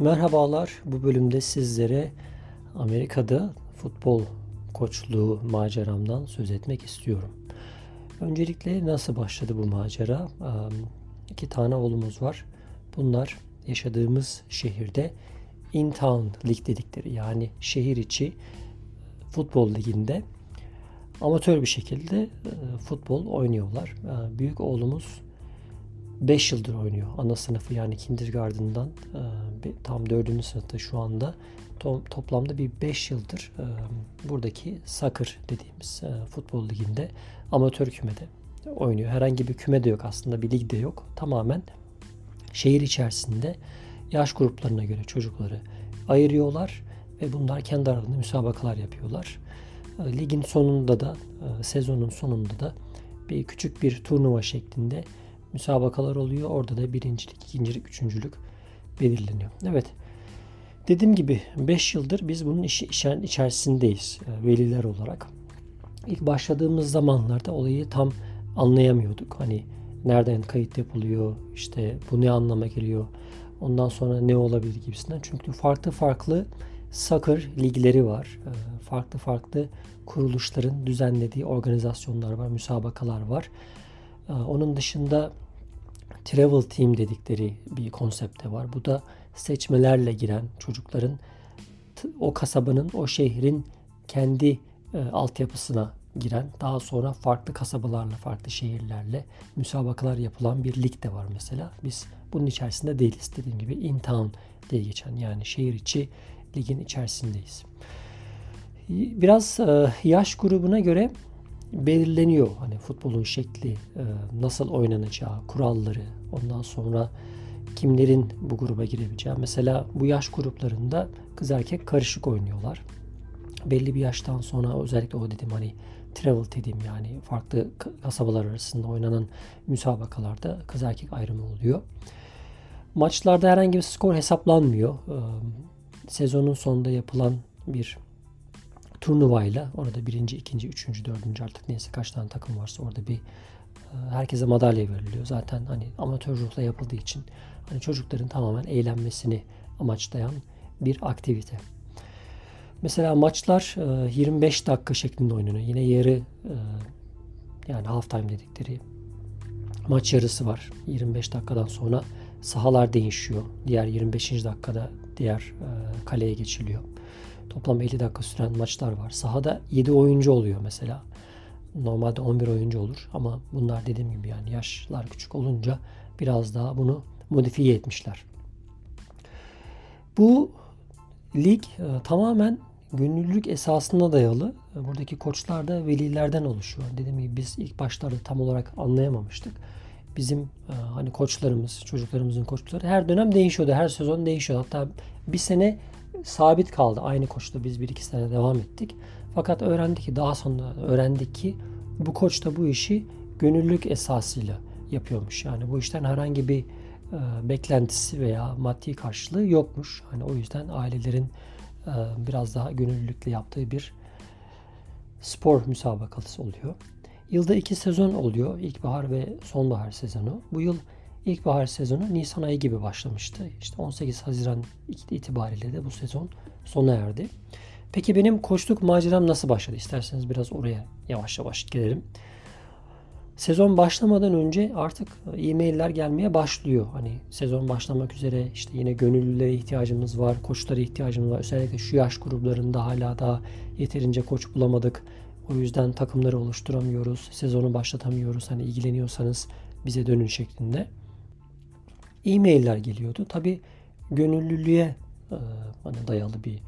Merhabalar. Bu bölümde sizlere Amerika'da futbol koçluğu maceramdan söz etmek istiyorum. Öncelikle nasıl başladı bu macera? İki tane oğlumuz var. Bunlar yaşadığımız şehirde in-town lig dedikleri yani şehir içi futbol liginde amatör bir şekilde e, futbol oynuyorlar. Büyük oğlumuz 5 yıldır oynuyor. Ana sınıfı yani kindergarten'dan e, tam 4. sınıfta şu anda. toplamda bir 5 yıldır e, buradaki soccer dediğimiz e, futbol liginde amatör kümede oynuyor. Herhangi bir küme de yok aslında bir lig de yok. Tamamen şehir içerisinde yaş gruplarına göre çocukları ayırıyorlar ve bunlar kendi aralarında müsabakalar yapıyorlar. Ligin sonunda da sezonun sonunda da bir küçük bir turnuva şeklinde müsabakalar oluyor. Orada da birincilik, ikincilik, üçüncülük belirleniyor. Evet. Dediğim gibi 5 yıldır biz bunun işi içerisindeyiz e, veliler olarak. İlk başladığımız zamanlarda olayı tam anlayamıyorduk. Hani nereden kayıt yapılıyor, işte bu ne anlama geliyor, ondan sonra ne olabilir gibisinden. Çünkü farklı farklı soccer ligleri var. E, farklı farklı kuruluşların düzenlediği organizasyonlar var, müsabakalar var. Ee, onun dışında travel team dedikleri bir konsepte var. Bu da seçmelerle giren çocukların o kasabanın, o şehrin kendi e, altyapısına giren, daha sonra farklı kasabalarla, farklı şehirlerle müsabakalar yapılan bir lig de var mesela. Biz bunun içerisinde değiliz. Dediğim gibi in town diye geçen yani şehir içi ligin içerisindeyiz. Biraz e, yaş grubuna göre belirleniyor. Hani futbolun şekli, e, nasıl oynanacağı, kuralları, ondan sonra kimlerin bu gruba girebileceği. Mesela bu yaş gruplarında kız erkek karışık oynuyorlar. Belli bir yaştan sonra özellikle o dedim hani travel dediğim yani farklı kasabalar arasında oynanan müsabakalarda kız erkek ayrımı oluyor. Maçlarda herhangi bir skor hesaplanmıyor. Sezonun sonunda yapılan bir turnuvayla orada birinci, ikinci, üçüncü, dördüncü artık neyse kaç tane takım varsa orada bir e, herkese madalya veriliyor. Zaten hani amatör ruhla yapıldığı için hani çocukların tamamen eğlenmesini amaçlayan bir aktivite. Mesela maçlar 25 e, dakika şeklinde oynanıyor. Yine yarı e, yani half time dedikleri maç yarısı var. 25 dakikadan sonra sahalar değişiyor. Diğer 25. dakikada diğer kaleye geçiliyor. Toplam 50 dakika süren maçlar var. Sahada 7 oyuncu oluyor mesela. Normalde 11 oyuncu olur ama bunlar dediğim gibi yani yaşlar küçük olunca biraz daha bunu modifiye etmişler. Bu lig e, tamamen gönüllülük esasına dayalı. E, buradaki koçlar da velilerden oluşuyor. Dediğim gibi biz ilk başlarda tam olarak anlayamamıştık. Bizim e, hani koçlarımız, çocuklarımızın koçları her dönem değişiyordu. Her sezon değişiyordu. Hatta bir sene sabit kaldı. Aynı koçta biz bir iki sene devam ettik. Fakat öğrendik ki daha sonra öğrendik ki bu koç da bu işi gönüllülük esasıyla yapıyormuş. Yani bu işten herhangi bir e, beklentisi veya maddi karşılığı yokmuş. Hani o yüzden ailelerin e, biraz daha gönüllülükle yaptığı bir spor müsabakası oluyor. Yılda iki sezon oluyor. İlkbahar ve sonbahar sezonu. Bu yıl İlkbahar sezonu Nisan ayı gibi başlamıştı. İşte 18 Haziran itibariyle de bu sezon sona erdi. Peki benim koçluk maceram nasıl başladı? İsterseniz biraz oraya yavaş yavaş gidelim. Sezon başlamadan önce artık e-mailler gelmeye başlıyor. Hani sezon başlamak üzere işte yine gönüllülere ihtiyacımız var, koçlara ihtiyacımız var. Özellikle şu yaş gruplarında hala daha yeterince koç bulamadık. O yüzden takımları oluşturamıyoruz, sezonu başlatamıyoruz. Hani ilgileniyorsanız bize dönün şeklinde e-mailler geliyordu. Tabi gönüllülüğe e, hani dayalı bir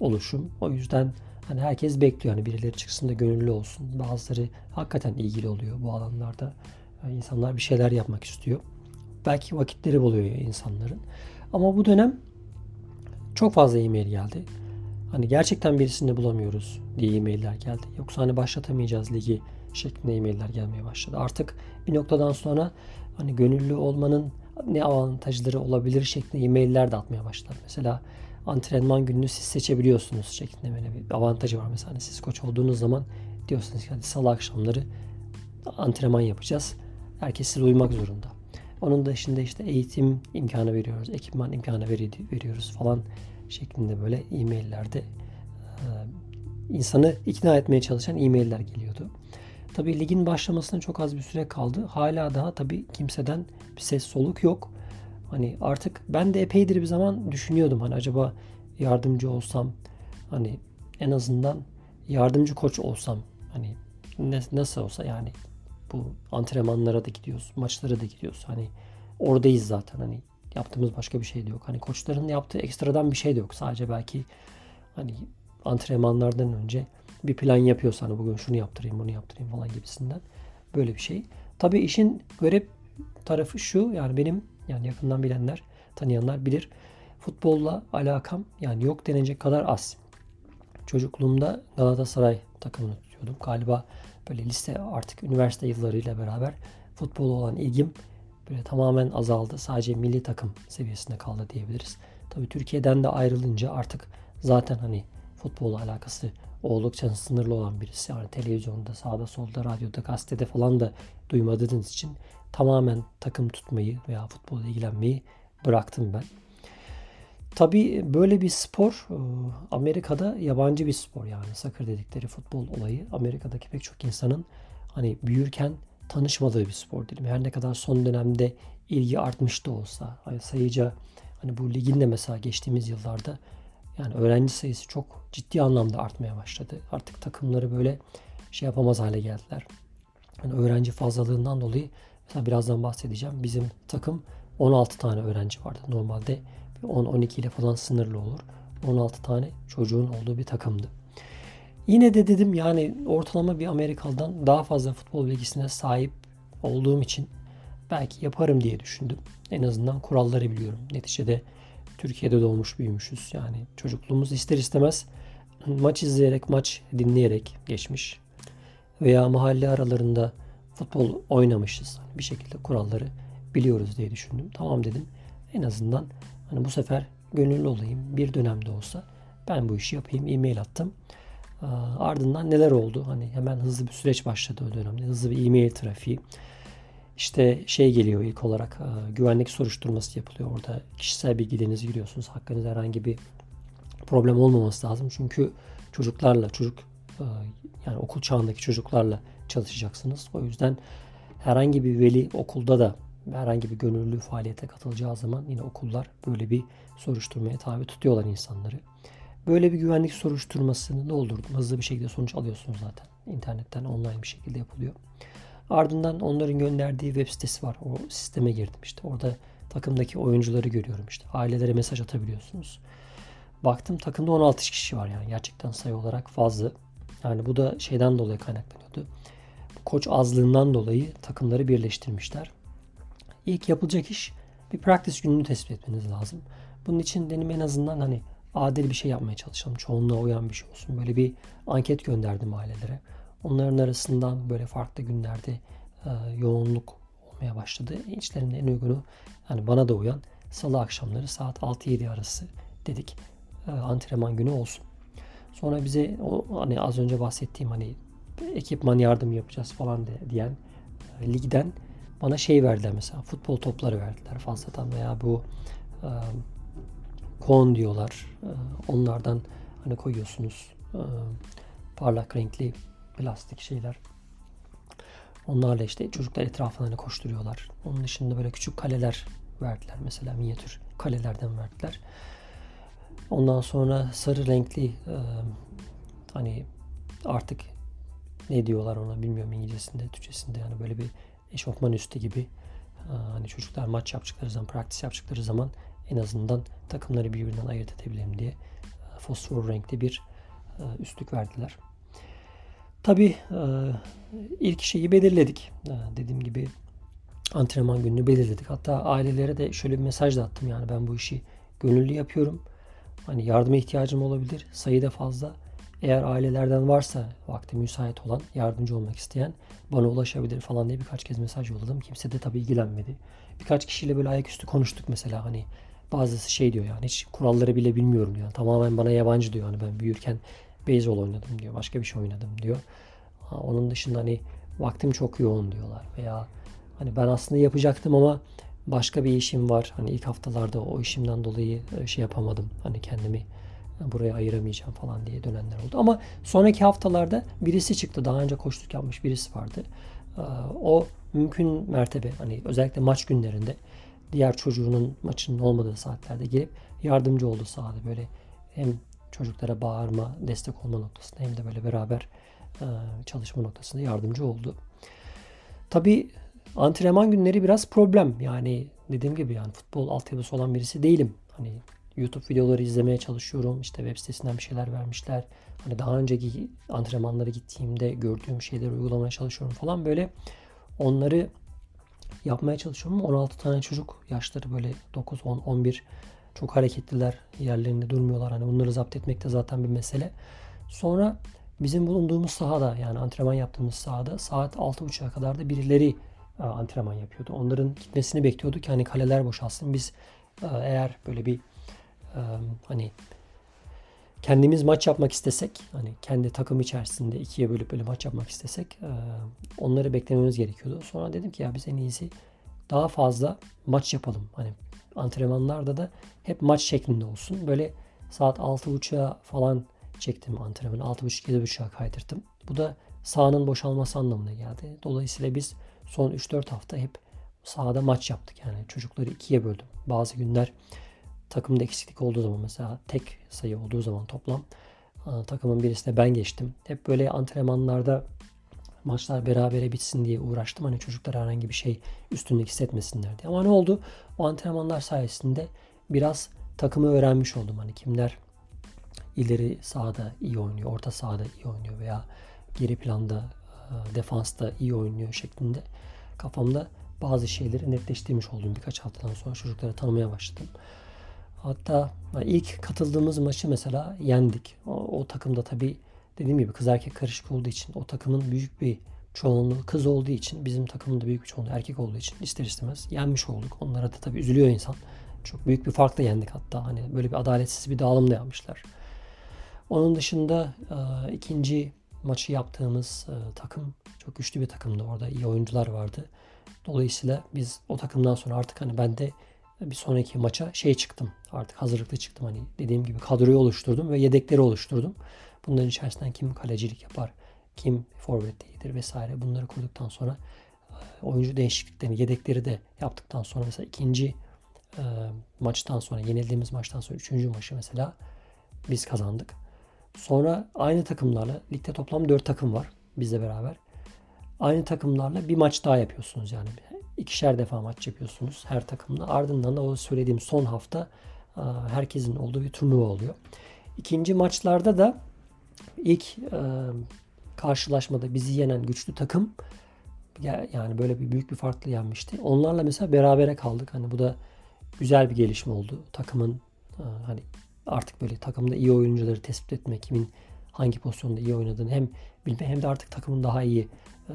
oluşum. O yüzden hani herkes bekliyor hani birileri çıksın da gönüllü olsun. Bazıları hakikaten ilgili oluyor bu alanlarda. Yani insanlar bir şeyler yapmak istiyor. Belki vakitleri buluyor insanların. Ama bu dönem çok fazla e-mail geldi. Hani gerçekten birisini bulamıyoruz diye e-mailler geldi. Yoksa hani başlatamayacağız ligi şeklinde e-mailler gelmeye başladı. Artık bir noktadan sonra hani gönüllü olmanın ne avantajları olabilir şeklinde e-mailler de atmaya başlar. Mesela antrenman gününü siz seçebiliyorsunuz şeklinde böyle bir avantajı var. Mesela hani siz koç olduğunuz zaman diyorsunuz ki hadi salı akşamları antrenman yapacağız. Herkes size uymak zorunda. Onun dışında işte eğitim imkanı veriyoruz, ekipman imkanı veriyoruz falan şeklinde böyle e-maillerde insanı ikna etmeye çalışan e-mailler geliyordu. Tabii ligin başlamasına çok az bir süre kaldı. Hala daha tabii kimseden bir ses soluk yok. Hani artık ben de epeydir bir zaman düşünüyordum hani acaba yardımcı olsam hani en azından yardımcı koç olsam hani nasıl olsa yani bu antrenmanlara da gidiyoruz, maçlara da gidiyoruz. Hani oradayız zaten hani yaptığımız başka bir şey de yok. Hani koçların yaptığı ekstradan bir şey de yok. Sadece belki hani antrenmanlardan önce bir plan yapıyorsa hani bugün şunu yaptırayım, bunu yaptırayım falan gibisinden böyle bir şey. Tabii işin garip tarafı şu yani benim yani yakından bilenler, tanıyanlar bilir. Futbolla alakam yani yok denecek kadar az. Çocukluğumda Galatasaray takımını tutuyordum. Galiba böyle lise artık üniversite yıllarıyla beraber futbola olan ilgim böyle tamamen azaldı. Sadece milli takım seviyesinde kaldı diyebiliriz. Tabii Türkiye'den de ayrılınca artık zaten hani futbolla alakası oldukça sınırlı olan birisi. Yani televizyonda, sağda, solda, radyoda, gazetede falan da duymadığınız için tamamen takım tutmayı veya futbolla ilgilenmeyi bıraktım ben. Tabii böyle bir spor e, Amerika'da yabancı bir spor yani sakır dedikleri futbol olayı Amerika'daki pek çok insanın hani büyürken tanışmadığı bir spor diyelim. Her ne kadar son dönemde ilgi artmış da olsa sayıca hani bu ligin de mesela geçtiğimiz yıllarda yani öğrenci sayısı çok ciddi anlamda artmaya başladı. Artık takımları böyle şey yapamaz hale geldiler. Yani öğrenci fazlalığından dolayı mesela birazdan bahsedeceğim. Bizim takım 16 tane öğrenci vardı. Normalde 10-12 ile falan sınırlı olur. 16 tane çocuğun olduğu bir takımdı. Yine de dedim yani ortalama bir Amerikalı'dan daha fazla futbol bilgisine sahip olduğum için belki yaparım diye düşündüm. En azından kuralları biliyorum. Neticede Türkiye'de doğmuş büyümüşüz. Yani çocukluğumuz ister istemez maç izleyerek, maç dinleyerek geçmiş. Veya mahalle aralarında futbol oynamışız. Bir şekilde kuralları biliyoruz diye düşündüm. Tamam dedim. En azından hani bu sefer gönüllü olayım. Bir dönemde olsa ben bu işi yapayım. E-mail attım. Ardından neler oldu? Hani hemen hızlı bir süreç başladı o dönemde. Hızlı bir e-mail trafiği. İşte şey geliyor ilk olarak e, güvenlik soruşturması yapılıyor. Orada kişisel bilgilerinizi giriyorsunuz. Hakkınızda herhangi bir problem olmaması lazım. Çünkü çocuklarla, çocuk e, yani okul çağındaki çocuklarla çalışacaksınız. O yüzden herhangi bir veli okulda da herhangi bir gönüllü faaliyete katılacağı zaman yine okullar böyle bir soruşturmaya tabi tutuyorlar insanları. Böyle bir güvenlik soruşturmasını doldurdum. Hızlı bir şekilde sonuç alıyorsunuz zaten. İnternetten online bir şekilde yapılıyor. Ardından onların gönderdiği web sitesi var. O sisteme girdim işte. Orada takımdaki oyuncuları görüyorum işte. Ailelere mesaj atabiliyorsunuz. Baktım takımda 16 kişi var yani. Gerçekten sayı olarak fazla. Yani bu da şeyden dolayı kaynaklanıyordu. Koç azlığından dolayı takımları birleştirmişler. İlk yapılacak iş bir practice gününü tespit etmeniz lazım. Bunun için benim en azından hani adil bir şey yapmaya çalışalım. Çoğunluğa uyan bir şey olsun. Böyle bir anket gönderdim ailelere. Onların arasından böyle farklı günlerde e, yoğunluk olmaya başladı. İçlerinde en uygunu yani bana da uyan salı akşamları saat 6-7 arası dedik e, antrenman günü olsun. Sonra bize o hani az önce bahsettiğim hani ekipman yardım yapacağız falan de, diyen e, ligden bana şey verdiler mesela futbol topları verdiler fazladan veya bu e, kon diyorlar. E, onlardan hani koyuyorsunuz e, parlak renkli plastik şeyler. Onlarla işte çocuklar etraflarına koşturuyorlar. Onun dışında böyle küçük kaleler verdiler. Mesela minyatür kalelerden verdiler. Ondan sonra sarı renkli e, hani artık ne diyorlar ona bilmiyorum İngilizcesinde, Türkçesinde yani böyle bir eşofman üstü gibi e, hani çocuklar maç yapacakları zaman, praktis yapacakları zaman en azından takımları birbirinden ayırt edebilirim diye e, fosfor renkli bir e, üstlük verdiler. Tabii e, ilk şeyi belirledik. E, dediğim gibi antrenman gününü belirledik. Hatta ailelere de şöyle bir mesaj da attım. Yani ben bu işi gönüllü yapıyorum. Hani yardıma ihtiyacım olabilir. Sayı da fazla. Eğer ailelerden varsa vakti müsait olan, yardımcı olmak isteyen bana ulaşabilir falan diye birkaç kez mesaj yolladım. Kimse de tabii ilgilenmedi. Birkaç kişiyle böyle ayaküstü konuştuk mesela hani bazısı şey diyor yani hiç kuralları bile bilmiyorum diyor. Tamamen bana yabancı diyor. Hani ben büyürken beyzbol oynadım diyor. Başka bir şey oynadım diyor. Onun dışında hani vaktim çok yoğun diyorlar. Veya hani ben aslında yapacaktım ama başka bir işim var. Hani ilk haftalarda o işimden dolayı e, şey yapamadım. Hani kendimi buraya ayıramayacağım falan diye dönenler oldu. Ama sonraki haftalarda birisi çıktı. Daha önce koştuk yapmış birisi vardı. Ee, o mümkün mertebe hani özellikle maç günlerinde diğer çocuğunun maçının olmadığı saatlerde gelip yardımcı oldu sahada böyle hem çocuklara bağırma, destek olma noktasında hem de böyle beraber e, çalışma noktasında yardımcı oldu. Tabi antrenman günleri biraz problem. Yani dediğim gibi yani futbol altyapısı olan birisi değilim. Hani YouTube videoları izlemeye çalışıyorum. İşte web sitesinden bir şeyler vermişler. Hani daha önceki antrenmanlara gittiğimde gördüğüm şeyleri uygulamaya çalışıyorum falan böyle onları yapmaya çalışıyorum. 16 tane çocuk yaşları böyle 9, 10, 11 çok hareketliler. Yerlerinde durmuyorlar. Hani bunları zapt etmek de zaten bir mesele. Sonra bizim bulunduğumuz sahada yani antrenman yaptığımız sahada saat 6.30'a kadar da birileri e, antrenman yapıyordu. Onların gitmesini bekliyorduk ki hani kaleler boşalsın. Biz e, eğer böyle bir e, hani kendimiz maç yapmak istesek hani kendi takım içerisinde ikiye bölüp böyle maç yapmak istesek onları beklememiz gerekiyordu. Sonra dedim ki ya biz en iyisi daha fazla maç yapalım. Hani antrenmanlarda da hep maç şeklinde olsun. Böyle saat 6.30'a falan çektim antrenmanı. 6.30-7.30'a kaydırdım. Bu da sahanın boşalması anlamına geldi. Dolayısıyla biz son 3-4 hafta hep sahada maç yaptık. Yani çocukları ikiye böldüm. Bazı günler takımda eksiklik olduğu zaman mesela tek sayı olduğu zaman toplam takımın birisine ben geçtim. Hep böyle antrenmanlarda maçlar berabere bitsin diye uğraştım. Hani çocuklar herhangi bir şey üstünlük hissetmesinler diye. Ama ne oldu? O antrenmanlar sayesinde biraz takımı öğrenmiş oldum. Hani kimler ileri sahada iyi oynuyor, orta sahada iyi oynuyor veya geri planda defansta iyi oynuyor şeklinde kafamda bazı şeyleri netleştirmiş oldum birkaç haftadan sonra çocukları tanımaya başladım. Hatta ilk katıldığımız maçı mesela yendik. O, o takımda tabii dediğim gibi kız erkek karışık olduğu için o takımın büyük bir çoğunluğu kız olduğu için bizim takımın da büyük bir çoğunluğu erkek olduğu için ister istemez yenmiş olduk. Onlara da tabii üzülüyor insan. Çok büyük bir farkla yendik hatta. Hani böyle bir adaletsiz bir dağılım da yapmışlar. Onun dışında e, ikinci maçı yaptığımız e, takım çok güçlü bir takımdı. Orada iyi oyuncular vardı. Dolayısıyla biz o takımdan sonra artık hani ben de bir sonraki maça şey çıktım. Artık hazırlıklı çıktım. Hani dediğim gibi kadroyu oluşturdum ve yedekleri oluşturdum. Bunların içerisinden kim kalecilik yapar, kim forvet iyidir vesaire bunları kurduktan sonra e, oyuncu değişikliklerini, yedekleri de yaptıktan sonra mesela ikinci e, maçtan sonra, yenildiğimiz maçtan sonra üçüncü maçı mesela biz kazandık. Sonra aynı takımlarla, ligde toplam dört takım var bizle beraber. Aynı takımlarla bir maç daha yapıyorsunuz yani. ikişer defa maç yapıyorsunuz her takımla. Ardından da o söylediğim son hafta e, herkesin olduğu bir turnuva oluyor. İkinci maçlarda da ilk e, karşılaşmada bizi yenen güçlü takım yani böyle bir büyük bir farklı yenmişti. Onlarla mesela berabere kaldık. Hani bu da güzel bir gelişme oldu. Takımın e, hani artık böyle takımda iyi oyuncuları tespit etme, kimin hangi pozisyonda iyi oynadığını hem bilme hem de artık takımın daha iyi e,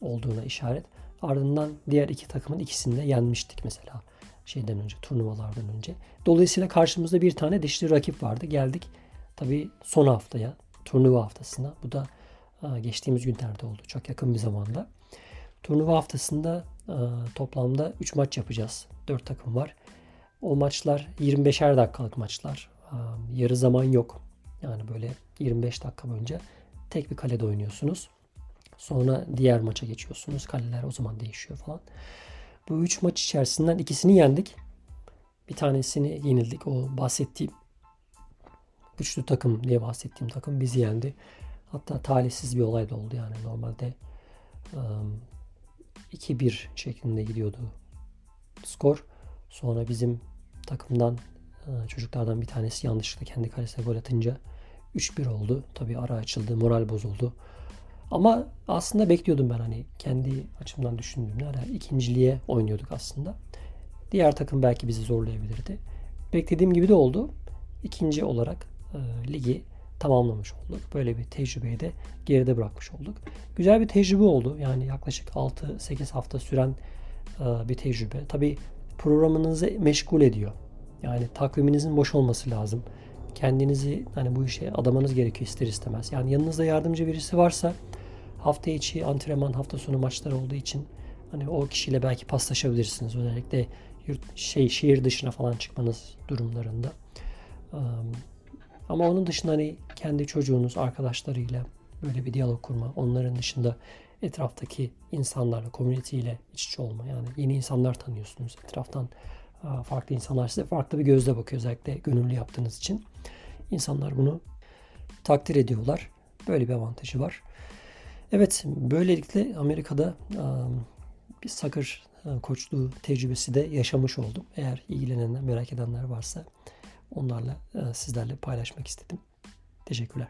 olduğuna işaret. Ardından diğer iki takımın ikisini de yenmiştik mesela şeyden önce, turnuvalardan önce. Dolayısıyla karşımızda bir tane dişli rakip vardı. Geldik tabii son haftaya turnuva haftasına. Bu da geçtiğimiz günlerde oldu. Çok yakın bir zamanda. Turnuva haftasında toplamda 3 maç yapacağız. 4 takım var. O maçlar 25'er dakikalık maçlar. Yarı zaman yok. Yani böyle 25 dakika boyunca tek bir kalede oynuyorsunuz. Sonra diğer maça geçiyorsunuz. Kaleler o zaman değişiyor falan. Bu üç maç içerisinden ikisini yendik. Bir tanesini yenildik. O bahsettiğim güçlü takım diye bahsettiğim takım bizi yendi. Hatta talihsiz bir olay da oldu yani normalde um, 2-1 şeklinde gidiyordu skor. Sonra bizim takımdan çocuklardan bir tanesi yanlışlıkla kendi kalesine gol atınca 3-1 oldu. Tabii ara açıldı, moral bozuldu. Ama aslında bekliyordum ben hani kendi açımdan düşündüğümde hani ikinciliğe oynuyorduk aslında. Diğer takım belki bizi zorlayabilirdi. Beklediğim gibi de oldu. İkinci olarak e, ligi tamamlamış olduk. Böyle bir tecrübeyi de geride bırakmış olduk. Güzel bir tecrübe oldu. Yani yaklaşık 6-8 hafta süren e, bir tecrübe. Tabi programınızı meşgul ediyor. Yani takviminizin boş olması lazım. Kendinizi hani bu işe adamanız gerekiyor ister istemez. Yani yanınızda yardımcı birisi varsa hafta içi antrenman, hafta sonu maçlar olduğu için Hani o kişiyle belki paslaşabilirsiniz. Özellikle yurt, şey şehir dışına falan çıkmanız durumlarında. Ama onun dışında hani kendi çocuğunuz, arkadaşlarıyla böyle bir diyalog kurma. Onların dışında etraftaki insanlarla, community iç içe olma. Yani yeni insanlar tanıyorsunuz. Etraftan farklı insanlar size farklı bir gözle bakıyor. Özellikle gönüllü yaptığınız için. İnsanlar bunu takdir ediyorlar. Böyle bir avantajı var. Evet, böylelikle Amerika'da bir sakır koçluğu tecrübesi de yaşamış oldum. Eğer ilgilenenler, merak edenler varsa onlarla sizlerle paylaşmak istedim. Teşekkürler.